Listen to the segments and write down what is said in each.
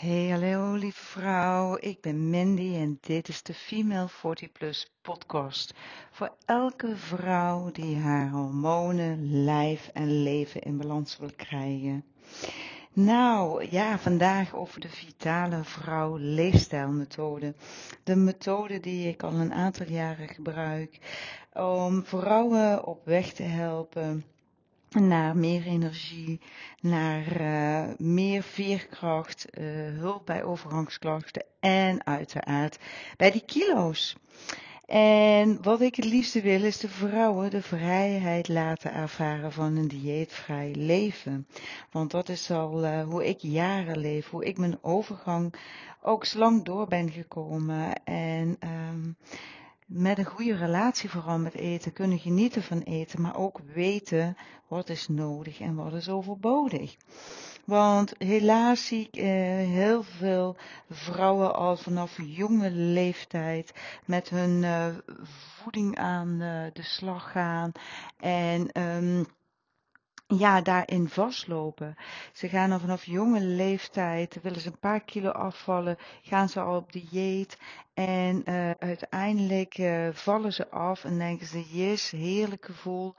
Hey, hallo lieve vrouw. Ik ben Mandy en dit is de Female 40 Plus podcast. Voor elke vrouw die haar hormonen, lijf en leven in balans wil krijgen. Nou, ja, vandaag over de Vitale Vrouw Leefstijlmethode. De methode die ik al een aantal jaren gebruik om vrouwen op weg te helpen naar meer energie, naar uh, meer veerkracht, uh, hulp bij overgangsklachten en uiteraard bij die kilo's. En wat ik het liefste wil is de vrouwen de vrijheid laten ervaren van een dieetvrij leven. Want dat is al uh, hoe ik jaren leef, hoe ik mijn overgang ook slank door ben gekomen. En um, met een goede relatie vooral met eten, kunnen genieten van eten, maar ook weten wat is nodig en wat is overbodig. Want helaas zie ik eh, heel veel vrouwen al vanaf jonge leeftijd met hun uh, voeding aan uh, de slag gaan en um, ja, daarin vastlopen. Ze gaan al vanaf jonge leeftijd, willen ze een paar kilo afvallen, gaan ze al op dieet en uh, uiteindelijk uh, vallen ze af en denken ze, yes, heerlijk gevoel.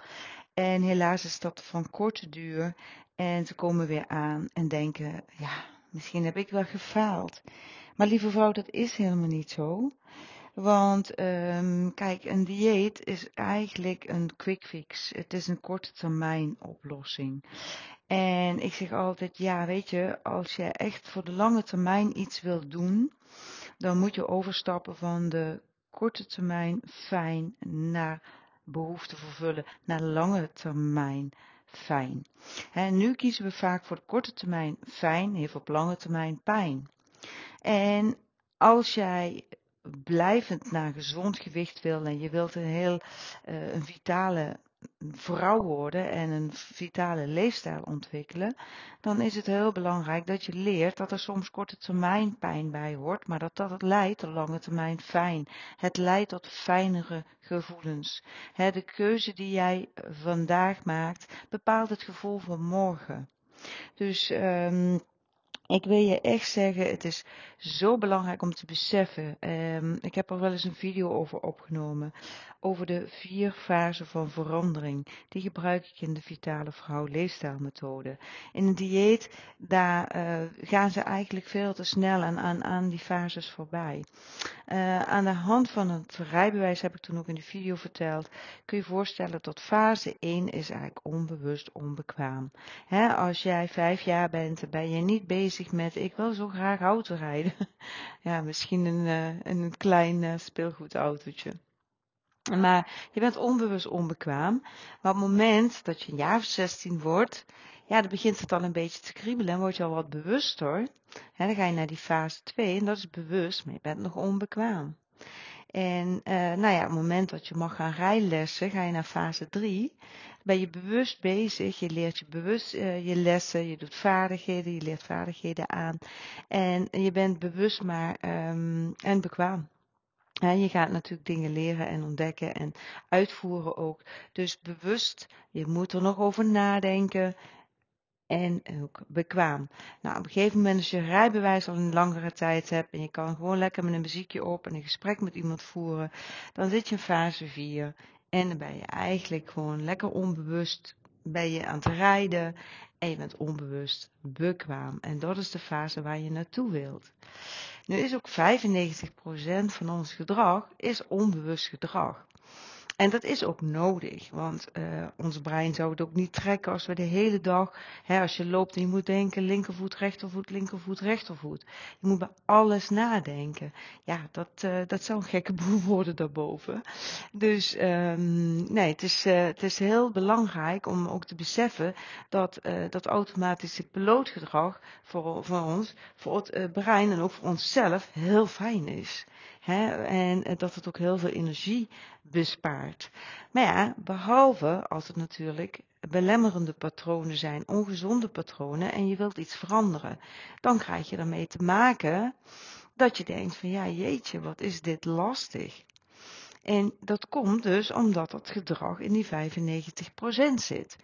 En helaas is dat van korte duur en ze komen weer aan en denken, ja, misschien heb ik wel gefaald. Maar lieve vrouw, dat is helemaal niet zo. Want um, kijk, een dieet is eigenlijk een quick fix. Het is een korte termijn oplossing. En ik zeg altijd, ja, weet je, als je echt voor de lange termijn iets wilt doen, dan moet je overstappen van de korte termijn fijn naar behoefte vervullen, naar lange termijn fijn. En nu kiezen we vaak voor de korte termijn fijn, heeft op lange termijn pijn. En als jij blijvend naar gezond gewicht wil en je wilt een heel uh, een vitale vrouw worden en een vitale leefstijl ontwikkelen, dan is het heel belangrijk dat je leert dat er soms korte termijn pijn bij hoort, maar dat dat leidt tot lange termijn fijn. Het leidt tot fijnere gevoelens. de keuze die jij vandaag maakt bepaalt het gevoel van morgen. Dus um, ik wil je echt zeggen, het is zo belangrijk om te beseffen. Um, ik heb er wel eens een video over opgenomen. Over de vier fasen van verandering. Die gebruik ik in de Vitale Vrouw Leefstijlmethode. In een dieet, daar uh, gaan ze eigenlijk veel te snel aan, aan, aan die fases voorbij. Uh, aan de hand van het rijbewijs, heb ik toen ook in de video verteld, kun je voorstellen dat fase 1 is eigenlijk onbewust onbekwaam. Als jij vijf jaar bent, ben je niet bezig met ik wil zo graag auto rijden. ja, misschien een, uh, een klein uh, speelgoedautootje. Maar je bent onbewust onbekwaam. Maar op het moment dat je een jaar of 16 wordt, ja, dan begint het al een beetje te kriebelen en word je al wat bewuster. En dan ga je naar die fase 2 en dat is bewust, maar je bent nog onbekwaam. En uh, nou ja, op het moment dat je mag gaan rijlessen, ga je naar fase 3. Ben je bewust bezig, je leert je bewust uh, je lessen, je doet vaardigheden, je leert vaardigheden aan. En je bent bewust maar um, en bekwaam. En je gaat natuurlijk dingen leren en ontdekken en uitvoeren ook. Dus bewust, je moet er nog over nadenken en ook bekwaam. Nou, op een gegeven moment als je rijbewijs al een langere tijd hebt en je kan gewoon lekker met een muziekje op en een gesprek met iemand voeren, dan zit je in fase 4 en dan ben je eigenlijk gewoon lekker onbewust ben je aan het rijden en je bent onbewust bekwaam. En dat is de fase waar je naartoe wilt. Nu is ook 95% van ons gedrag is onbewust gedrag. En dat is ook nodig, want uh, ons brein zou het ook niet trekken als we de hele dag, hè, als je loopt en je moet denken linkervoet, rechtervoet, linkervoet, rechtervoet. Je moet bij alles nadenken. Ja, dat, uh, dat zou een gekke boel worden daarboven. Dus um, nee, het is, uh, het is heel belangrijk om ook te beseffen dat dat automatische pilootgedrag voor, voor ons, voor het brein en ook voor onszelf heel fijn is. Hè, en dat het ook heel veel energie bespaart. Maar ja, behalve als het natuurlijk belemmerende patronen zijn, ongezonde patronen en je wilt iets veranderen. Dan krijg je ermee te maken dat je denkt van ja jeetje, wat is dit lastig. En dat komt dus omdat dat gedrag in die 95% zit.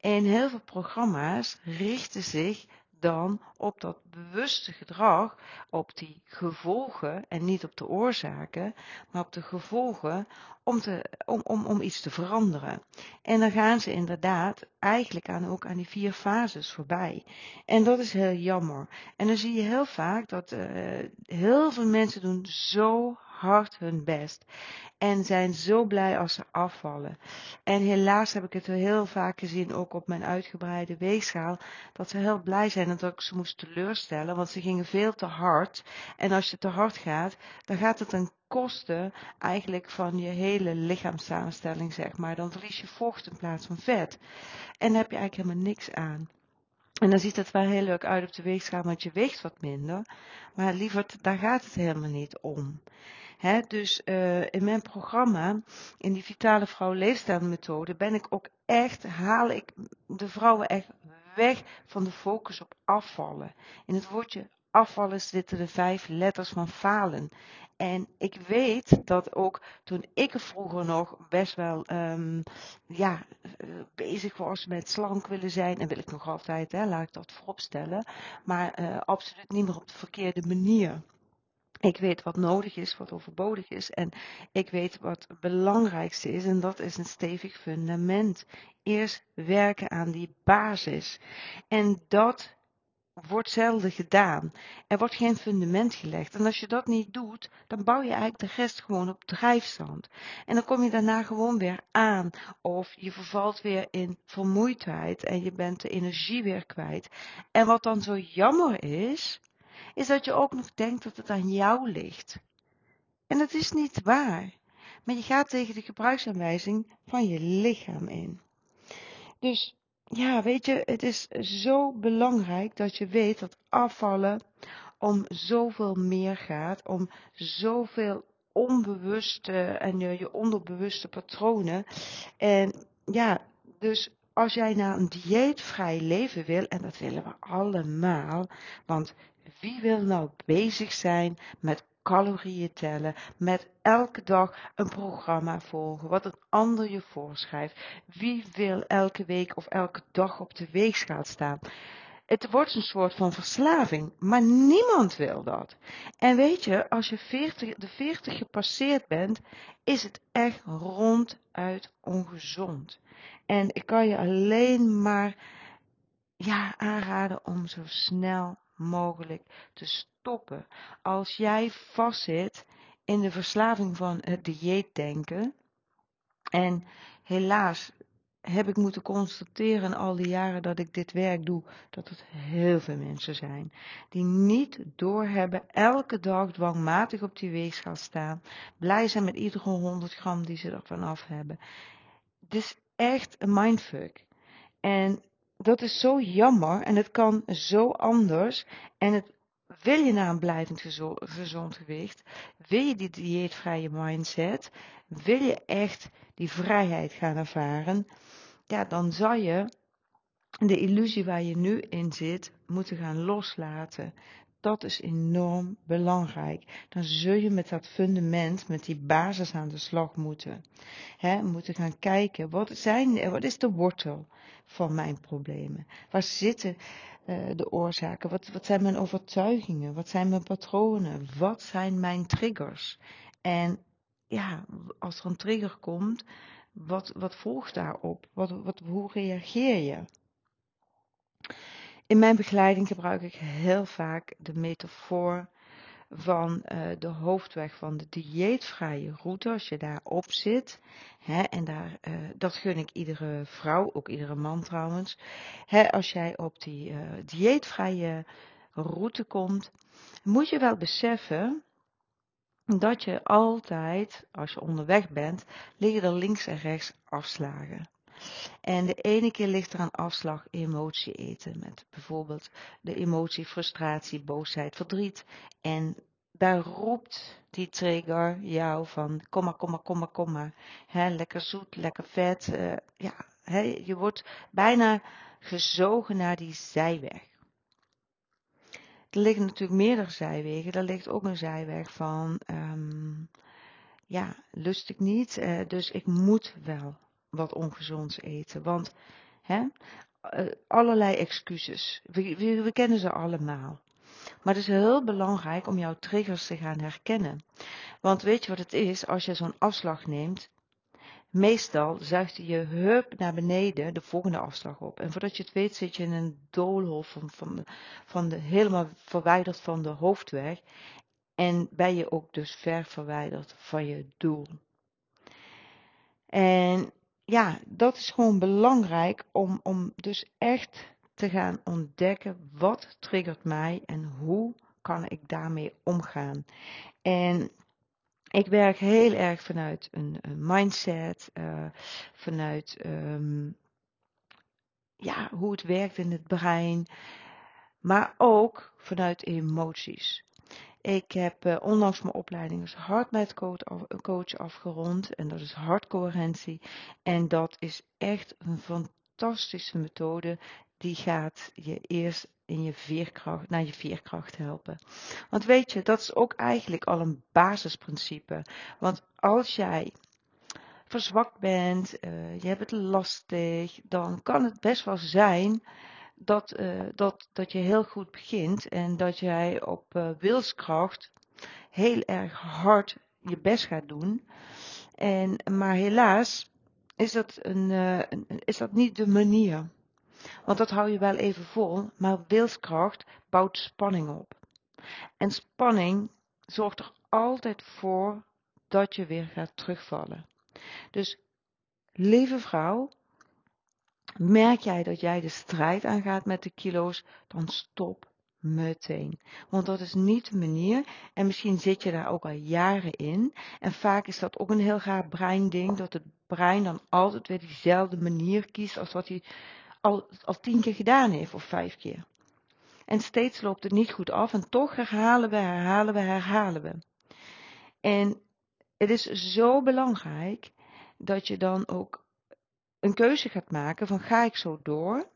En heel veel programma's richten zich dan op dat bewuste gedrag, op die gevolgen en niet op de oorzaken, maar op de gevolgen om, te, om, om, om iets te veranderen. En dan gaan ze inderdaad eigenlijk aan, ook aan die vier fases voorbij. En dat is heel jammer. En dan zie je heel vaak dat uh, heel veel mensen doen zo hard hun best. En zijn zo blij als ze afvallen. En helaas heb ik het heel vaak gezien, ook op mijn uitgebreide weegschaal, dat ze heel blij zijn dat ik ze moest teleurstellen, want ze gingen veel te hard. En als je te hard gaat, dan gaat het ten koste eigenlijk van je hele lichaamssamenstelling, zeg maar. Dan verlies je vocht in plaats van vet. En daar heb je eigenlijk helemaal niks aan. En dan ziet het wel heel leuk uit op de weegschaal, want je weegt wat minder. Maar lieverd, daar gaat het helemaal niet om dus uh, in mijn programma, in die Vitale Vrouw Leefstijlmethode, ben ik ook echt, haal ik de vrouwen echt weg van de focus op afvallen. In het woordje afvallen zitten de vijf letters van falen. En ik weet dat ook toen ik er vroeger nog best wel um, ja, uh, bezig was met slank willen zijn, en wil ik nog altijd, hè, laat ik dat vooropstellen, maar uh, absoluut niet meer op de verkeerde manier. Ik weet wat nodig is, wat overbodig is. En ik weet wat het belangrijkste is. En dat is een stevig fundament. Eerst werken aan die basis. En dat wordt zelden gedaan. Er wordt geen fundament gelegd. En als je dat niet doet, dan bouw je eigenlijk de rest gewoon op drijfstand. En dan kom je daarna gewoon weer aan. Of je vervalt weer in vermoeidheid en je bent de energie weer kwijt. En wat dan zo jammer is, is dat je ook nog denkt dat het aan jou ligt. En dat is niet waar. Maar je gaat tegen de gebruiksaanwijzing van je lichaam in. Dus ja, weet je, het is zo belangrijk dat je weet dat afvallen om zoveel meer gaat, om zoveel onbewuste en je, je onderbewuste patronen. En ja, dus als jij naar een dieetvrij leven wil, en dat willen we allemaal, want wie wil nou bezig zijn met calorieën tellen, met elke dag een programma volgen, wat een ander je voorschrijft? Wie wil elke week of elke dag op de weegschaal staan? Het wordt een soort van verslaving, maar niemand wil dat. En weet je, als je 40, de 40 gepasseerd bent, is het echt ronduit ongezond. En ik kan je alleen maar ja, aanraden om zo snel mogelijk te stoppen. Als jij vastzit in de verslaving van het dieetdenken, en helaas heb ik moeten constateren al die jaren dat ik dit werk doe, dat het heel veel mensen zijn die niet doorhebben, elke dag dwangmatig op die weegschaal staan, blij zijn met iedere 100 gram die ze ervan af hebben. Het is echt een mindfuck. En dat is zo jammer en het kan zo anders. En het, wil je naar een blijvend gezond gewicht? Wil je die dieetvrije mindset? Wil je echt die vrijheid gaan ervaren? Ja, dan zal je de illusie waar je nu in zit moeten gaan loslaten. Dat is enorm belangrijk. Dan zul je met dat fundament, met die basis aan de slag moeten. He, moeten gaan kijken, wat, zijn, wat is de wortel van mijn problemen? Waar zitten uh, de oorzaken? Wat, wat zijn mijn overtuigingen? Wat zijn mijn patronen? Wat zijn mijn triggers? En ja, als er een trigger komt, wat, wat volgt daarop? Wat, wat, hoe reageer je? In mijn begeleiding gebruik ik heel vaak de metafoor van uh, de hoofdweg van de dieetvrije route, als je daarop zit. Hè, en daar, uh, dat gun ik iedere vrouw, ook iedere man trouwens. Hè, als jij op die uh, dieetvrije route komt, moet je wel beseffen dat je altijd, als je onderweg bent, liggen er links en rechts afslagen. En de ene keer ligt er aan afslag emotie eten, met bijvoorbeeld de emotie frustratie, boosheid, verdriet. En daar roept die trigger jou van kom maar, kom maar, kom maar, kom maar. Lekker zoet, lekker vet. Uh, ja, je wordt bijna gezogen naar die zijweg. Er liggen natuurlijk meerdere zijwegen. Er ligt ook een zijweg van, um, ja, lust ik niet, uh, dus ik moet wel wat ongezonds eten. Want hè, uh, allerlei excuses. We, we, kennen ze allemaal. Maar het is heel belangrijk om jouw triggers te gaan herkennen. Want weet je wat het is als je zo'n afslag neemt? Meestal zuigt je hup naar beneden de volgende afslag op. En voordat je het weet zit je in een doolhof van, van, van de, helemaal verwijderd van de hoofdweg. En ben je ook dus ver verwijderd van je doel. En ja, dat is gewoon belangrijk om, om dus echt te gaan ontdekken wat triggert mij en hoe kan ik daarmee omgaan. En ik werk heel erg vanuit een, mindset, uh, vanuit um, ja, hoe het werkt in het brein, maar ook vanuit emoties. Ik heb uh, onlangs mijn opleiding als hartmetcoach coach afgerond en dat is hartcoherentie. En dat is echt een fantastische methode die gaat je eerst in je veerkracht, naar je veerkracht helpen. Want weet je, dat is ook eigenlijk al een basisprincipe. Want als jij verzwakt bent, uh, je hebt het lastig, dan kan het best wel zijn dat, uh, dat, dat je heel goed begint en dat jij op uh, wilskracht heel erg hard je best gaat doen. En, maar helaas is dat, een, een, is dat niet de manier. Want dat hou je wel even vol, maar wilskracht bouwt spanning op. En spanning zorgt er altijd voor dat je weer gaat terugvallen. Dus, lieve vrouw, merk jij dat jij de strijd aangaat met de kilo's, dan stop meteen. Want dat is niet de manier. En misschien zit je daar ook al jaren in. En vaak is dat ook een heel gaaf breinding. Dat het brein dan altijd weer diezelfde manier kiest als wat hij al, al tien keer gedaan heeft of vijf keer. En steeds loopt het niet goed af en toch herhalen we, herhalen we, herhalen we. En het is zo belangrijk dat je dan ook een keuze gaat maken van ga ik zo door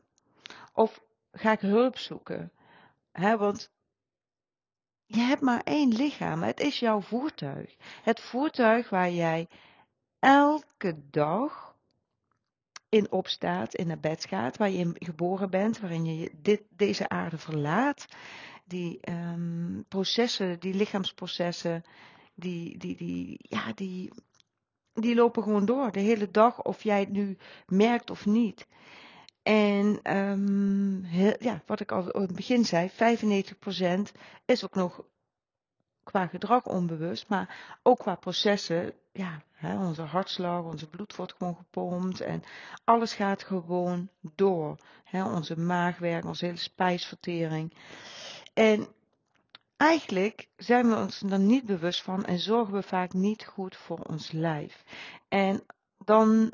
of ga ik hulp zoeken. He, want je hebt maar één lichaam, het is jouw voertuig. Het voertuig waar jij elke dag in opstaat, in naar bed gaat, waar je geboren bent, waarin je dit, deze aarde verlaat. Die um, processen, die lichaamsprocessen, die, die, die, ja, die, die lopen gewoon door de hele dag, of jij het nu merkt of niet. En heel, ja, wat ik al in het begin zei, 95% is ook nog qua gedrag onbewust, maar ook qua processen. Ja, hè, onze hartslag, onze bloed wordt gewoon gepompt en alles gaat gewoon door. Hè, onze maagwerk, onze hele spijsvertering. En eigenlijk zijn we ons er niet bewust van en zorgen we vaak niet goed voor ons lijf. En dan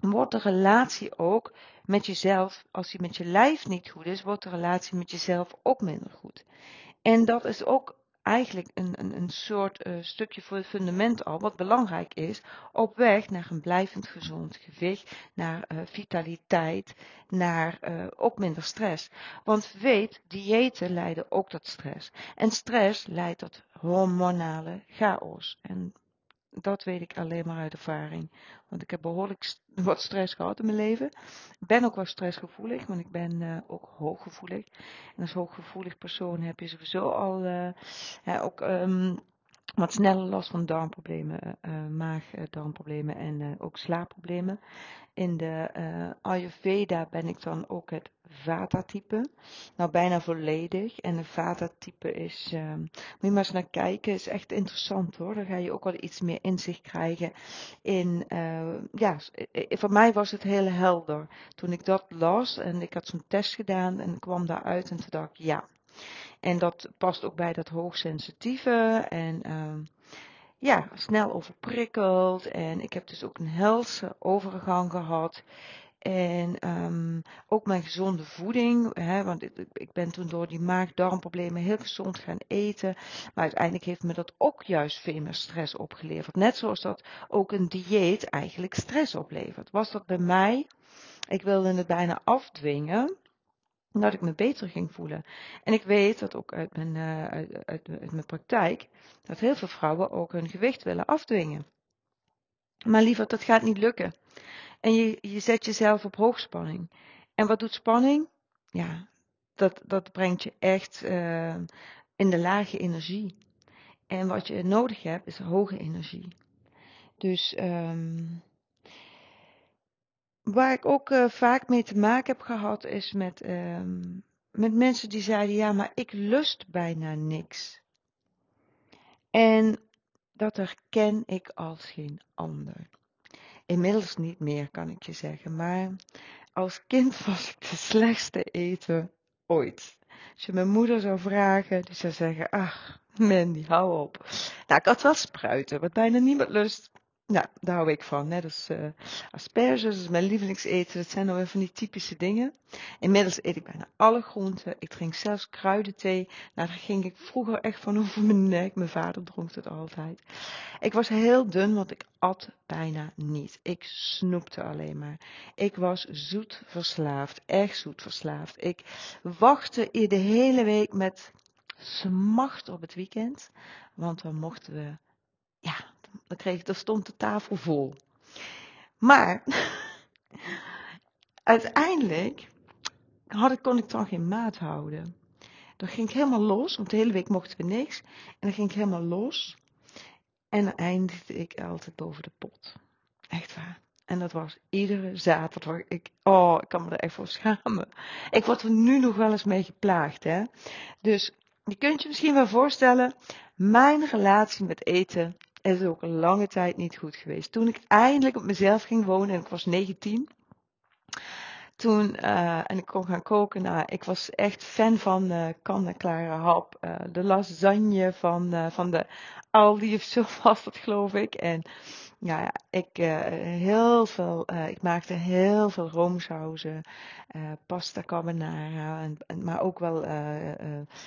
wordt de relatie ook met jezelf, als die met je lijf niet goed is, wordt de relatie met jezelf ook minder goed. En dat is ook eigenlijk een, een, een soort uh, stukje voor het fundament al, wat belangrijk is, op weg naar een blijvend gezond gewicht, naar uh, vitaliteit, naar uh, ook minder stress. Want weet, diëten leiden ook tot stress. En stress leidt tot hormonale chaos. En dat weet ik alleen maar uit ervaring. Want ik heb behoorlijk wat stress gehad in mijn leven. Ik ben ook wel stressgevoelig, want ik ben uh, ook hooggevoelig. En als hooggevoelig persoon heb je sowieso al uh, ook um, wat sneller last van darmproblemen, uh, maag-darmproblemen en ook slaapproblemen. In de Ayurveda ben ik dan ook het Vata-type. Nou, bijna volledig. En het Vata-type is, moet je maar eens naar kijken, is echt interessant hoor. Dan ga je ook wel iets meer inzicht krijgen in, ja, voor mij was het heel helder. Toen ik dat las en ik had zo'n test gedaan en kwam daaruit en toen dacht ik, ja. En dat past ook bij dat hoogsensitieve en... Uh, ja, snel overprikkeld. En ik heb dus ook een helse overgang gehad. En um, ook mijn gezonde voeding, hè, want ik, ik, ben toen door die maag-darmproblemen heel gezond gaan eten. Maar uiteindelijk heeft me dat ook juist veel meer stress opgeleverd. Net zoals dat ook een dieet eigenlijk stress oplevert. Was dat bij mij? Ik wilde het bijna afdwingen dat ik me beter ging voelen. En ik weet dat ook uit mijn, uh, uit, uit, mijn praktijk, dat heel veel vrouwen ook hun gewicht willen afdwingen. Maar liever, dat gaat niet lukken. En je, je zet jezelf op hoogspanning. En wat doet spanning? Ja, dat, dat brengt je echt uh, in de lage energie. En wat je nodig hebt is hoge energie. Dus um, waar ik ook uh, vaak mee te maken heb gehad is met, um, met mensen die zeiden ja, maar ik lust bijna niks. En dat herken ik als geen ander. Inmiddels niet meer, kan ik je zeggen. Maar als kind was ik de slechtste eten ooit. Als je mijn moeder zou vragen, die zou zeggen, ach, Mandy, hou op. Nou, ik had wel spruiten, wat bijna niemand lust. Nou, daar hou ik van. Net als uh, asperges, is mijn lievelingseten. Dat zijn nou weer van die typische dingen. Inmiddels eet ik bijna alle groenten. Ik drink zelfs kruidenthee. Nou, daar ging ik vroeger echt van over mijn nek. Mijn vader dronk het altijd. Ik was heel dun, want ik at bijna niet. Ik snoepte alleen maar. Ik was zoet verslaafd. Echt zoet verslaafd. Ik wachtte de hele week met smacht op het weekend. Want dan mochten we, ja, dan kreeg, dan stond de tafel vol. Maar uiteindelijk had ik, kon ik dan geen maat houden. Dan ging ik helemaal los, want de hele week mochten we niks. En dan ging ik helemaal los. En dan eindigde ik altijd boven de pot. Echt waar. En dat was iedere zaterdag. Ik, oh, ik kan me er echt voor schamen. Ik word er nu nog wel eens mee geplaagd, hè. Dus je kunt je misschien wel voorstellen, mijn relatie met eten is ook een lange tijd niet goed geweest. Toen ik eindelijk op mezelf ging wonen en ik was 19, toen, uh, en ik kon gaan koken, nou, ik was echt fan van uh, kan-en-klare hap. Uh, de lasagne van, van de Aldi of zo was dat geloof ik. En ja, ik, uh, heel veel, uh, ik maakte heel veel roomsauzen, uh, pasta carbonara, en, maar ook wel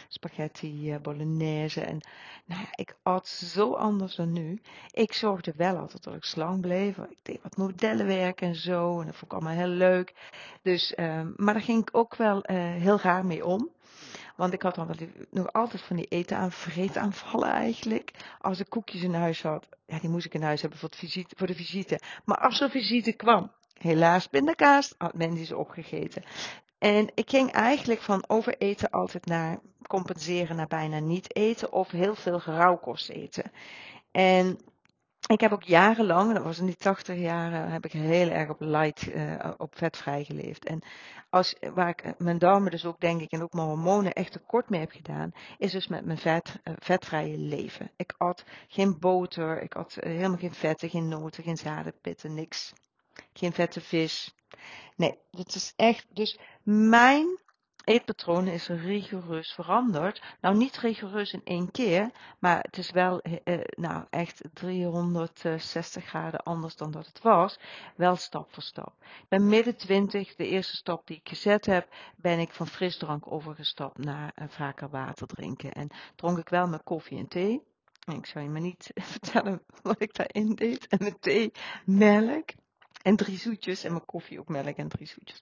spaghetti bolognese. En nou ja, ik at zo anders dan nu. Ik zorgde wel altijd dat ik slang bleef. Ik deed wat modellenwerk en zo, en dat vond ik allemaal heel leuk. Dus, maar daar ging ik ook wel heel raar mee om. Want ik had nog altijd van die eten aan vreetaanvallen eigenlijk. Als ik koekjes in huis had, ja, die moest ik in huis hebben voor, visite, voor de visite. Maar als er visite kwam, helaas pindakaas, had men die ze opgegeten. En ik ging eigenlijk van overeten altijd naar compenseren naar bijna niet eten of heel veel rauwkost eten. En ik heb ook jarenlang, dat was in die 80 jaren, heb ik heel erg op light, uh, op vetvrij geleefd. En als, waar ik mijn darmen dus ook denk ik en ook mijn hormonen echt tekort mee heb gedaan, is dus met mijn vet, uh, vetvrije leven. Ik at geen boter, ik at uh, helemaal geen vetten, geen noten, geen zadenpitten, niks. Geen vette vis. Nee, dat is echt, dus mijn eetpatroon is rigoureus veranderd. Nou, niet rigoureus in één keer, maar het is wel eh, eh nou, echt 360 graden anders dan dat het was. Wel stap voor stap. Bij midden 20, de eerste stap die ik gezet heb, ben ik van frisdrank overgestapt naar vaker water drinken. En dronk ik wel mijn koffie en thee. Ik zou je maar niet vertellen wat ik daarin deed. En mijn thee, melk en drie zoetjes. En mijn koffie ook melk en drie zoetjes.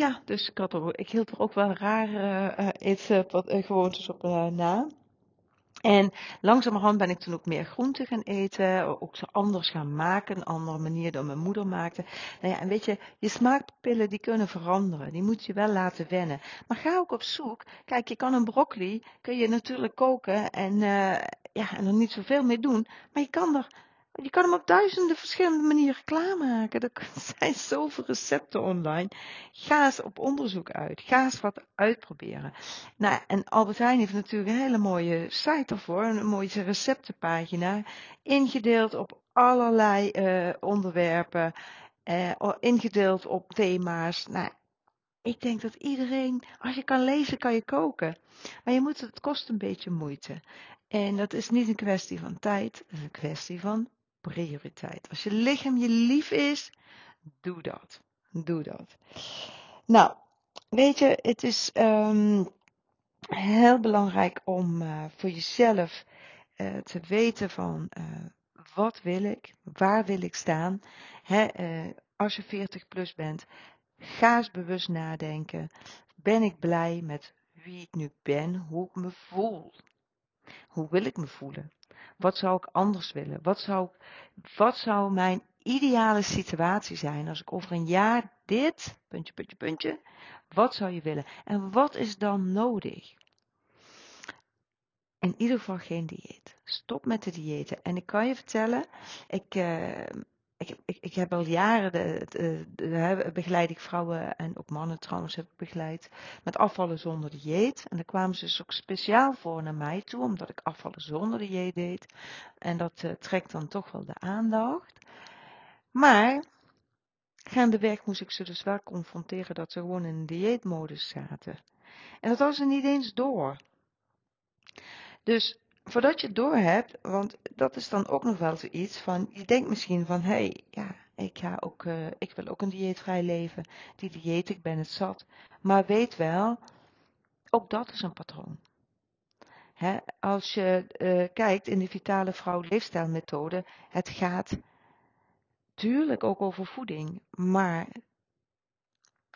Ja, dus ik, had er, ik hield er ook wel rare uh, eetgewoontes op uh, na. En langzamerhand ben ik toen ook meer groente gaan eten, ook zo anders gaan maken, een andere manier dan mijn moeder maakte. Nou ja, en weet je, je smaakpillen die kunnen veranderen, die moet je wel laten wennen. Maar ga ook op zoek. Kijk, je kan een broccoli, kun je natuurlijk koken en, ja, en er niet zoveel mee doen, maar je kan er je kan hem op duizenden verschillende manieren klaarmaken. Er zijn zoveel recepten online. Ga eens op onderzoek uit. Ga eens wat uitproberen. Nou, en Albert Heijn heeft natuurlijk een hele mooie site ervoor. Een mooie receptenpagina. Ingedeeld op allerlei uh, onderwerpen. Uh, ingedeeld op thema's. Nou, ik denk dat iedereen, als je kan lezen, kan je koken. Maar je moet, het kost een beetje moeite. En dat is niet een kwestie van tijd, het is een kwestie van prioriteit. Als je lichaam je lief is, doe dat. Doe dat. Nou, weet je, het is um, heel belangrijk om uh, voor jezelf uh, te weten van uh, wat wil ik, waar wil ik staan. Hè, als je 40 plus bent, ga eens bewust nadenken. Ben ik blij met wie ik nu ben, hoe ik me voel? Hoe wil ik me voelen? Wat zou ik anders willen? Wat zou, wat zou mijn ideale situatie zijn als ik over een jaar dit, puntje, puntje, puntje, wat zou je willen? En wat is dan nodig? In ieder geval geen dieet. Stop met de diëten. En ik kan je vertellen, ik, uh, ik, ik, ik, heb al jaren de, de, begeleid ik vrouwen en ook mannen trouwens heb ik begeleid met afvallen zonder dieet. En daar kwamen ze dus ook speciaal voor naar mij toe, omdat ik afvallen zonder dieet deed. En dat uh, trekt dan toch wel de aandacht. Maar gaandeweg moest ik ze dus wel confronteren dat ze gewoon in een dieetmodus zaten. En dat hadden ze niet eens door. Dus voordat je het door hebt, want dat is dan ook nog wel zoiets van, je denkt misschien van, hé, hey, ja, ik, ga ook, uh, ik wil ook een dieetvrij leven, die dieet, ik ben het zat. Maar weet wel, ook dat is een patroon. He, als je uh, kijkt in de Vitale Vrouw Leefstijlmethode, het gaat tuurlijk ook over voeding, maar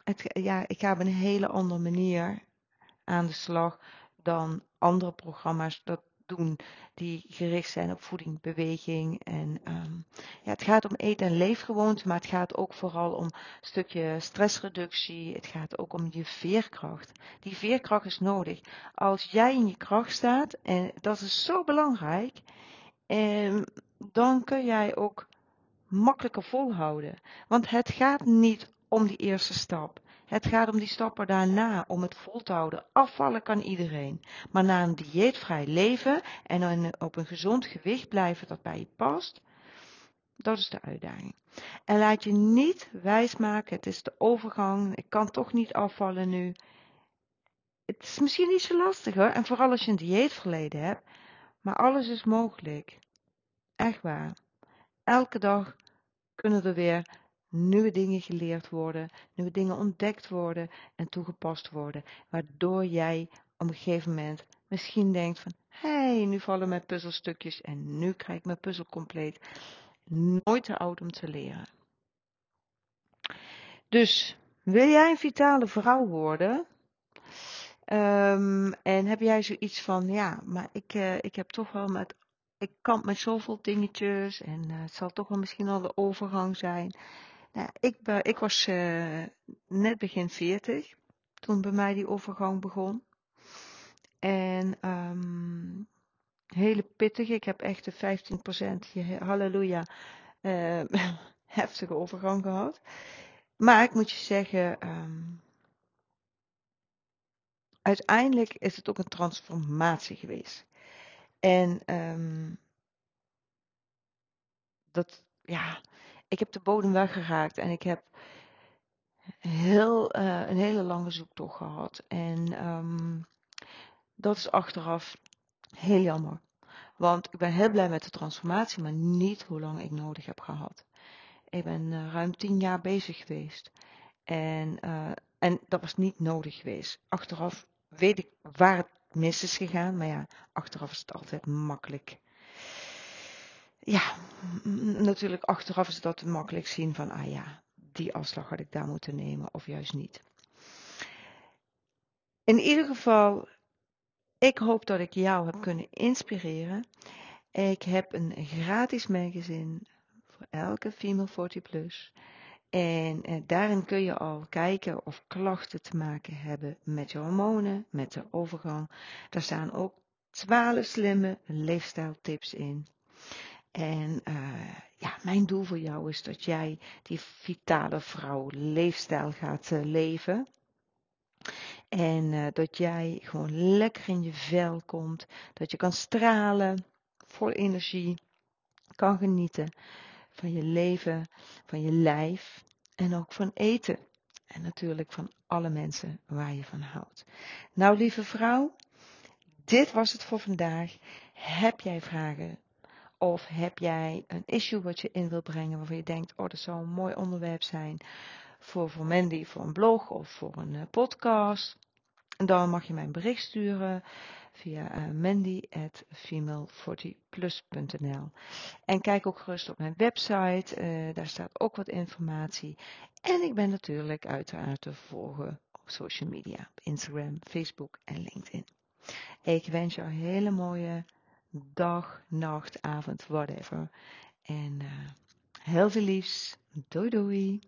het, ja, ik ga op een hele andere manier aan de slag dan andere programma's dat doen die gericht zijn op voeding, beweging. En um, ja, het gaat om eten- en leefgewoonten, maar het gaat ook vooral om een stukje stressreductie. Het gaat ook om je veerkracht. Die veerkracht is nodig. Als jij in je kracht staat, en dat is zo belangrijk, um, dan kun jij ook makkelijker volhouden. Want het gaat niet om die eerste stap. Het gaat om die stappen daarna, om het vol te houden. Afvallen kan iedereen. Maar na een dieetvrij leven en op een gezond gewicht blijven dat bij je past, dat is de uitdaging. En laat je niet wijsmaken, het is de overgang, ik kan toch niet afvallen nu. Het is misschien niet zo lastig hoor, en vooral als je een dieetverleden hebt, maar alles is mogelijk. Echt waar. Elke dag kunnen er weer nieuwe dingen geleerd worden, nieuwe dingen ontdekt worden en toegepast worden, waardoor jij op een gegeven moment misschien denkt van, hé, hey, nu vallen mijn puzzelstukjes en nu krijg ik mijn puzzel compleet. Nooit te oud om te leren. Dus, wil jij een vitale vrouw worden? Um, en heb jij zoiets van, ja, maar ik, uh, ik heb toch wel met, ik kan met zoveel dingetjes en uh, het zal toch wel misschien al de overgang zijn. Nou, ik, ik was uh, net begin 40 toen bij mij die overgang begon. En um, hele pittig. Ik heb echt de 15% halleluja uh, heftige overgang gehad. Maar ik moet je zeggen, um, uiteindelijk is het ook een transformatie geweest. En um, dat, ja, ik heb de bodem weggeraakt en ik heb heel, uh, een hele lange zoektocht gehad. En um, dat is achteraf heel jammer. Want ik ben heel blij met de transformatie, maar niet hoe lang ik nodig heb gehad. Ik ben uh, ruim tien jaar bezig geweest. En, uh, en dat was niet nodig geweest. Achteraf weet ik waar het mis is gegaan. Maar ja, achteraf is het altijd makkelijk ja, natuurlijk achteraf is dat makkelijk zien van, ah ja, die afslag had ik daar moeten nemen of juist niet. In ieder geval, ik hoop dat ik jou heb kunnen inspireren. Ik heb een gratis magazine voor elke female 40 plus. En eh, daarin kun je al kijken of klachten te maken hebben met je hormonen, met de overgang. Daar staan ook 12 slimme leefstijltips in. En uh, ja, mijn doel voor jou is dat jij die vitale vrouw leefstijl gaat uh, leven. En uh, dat jij gewoon lekker in je vel komt. Dat je kan stralen, vol energie, kan genieten van je leven, van je lijf en ook van eten. En natuurlijk van alle mensen waar je van houdt. Nou, lieve vrouw, dit was het voor vandaag. Heb jij vragen? Of heb jij een issue wat je in wil brengen waarvan je denkt, oh dat zou een mooi onderwerp zijn voor, voor Mandy, voor een blog of voor een uh, podcast. Dan mag je mij een bericht sturen via uh, mandy at female40plus.nl En kijk ook gerust op mijn website, uh, daar staat ook wat informatie. En ik ben natuurlijk uiteraard te volgen op social media, Instagram, Facebook en LinkedIn. Ik wens jou een hele mooie dag, nacht, avond, whatever. En uh, Heel veel liefs. Doei doei.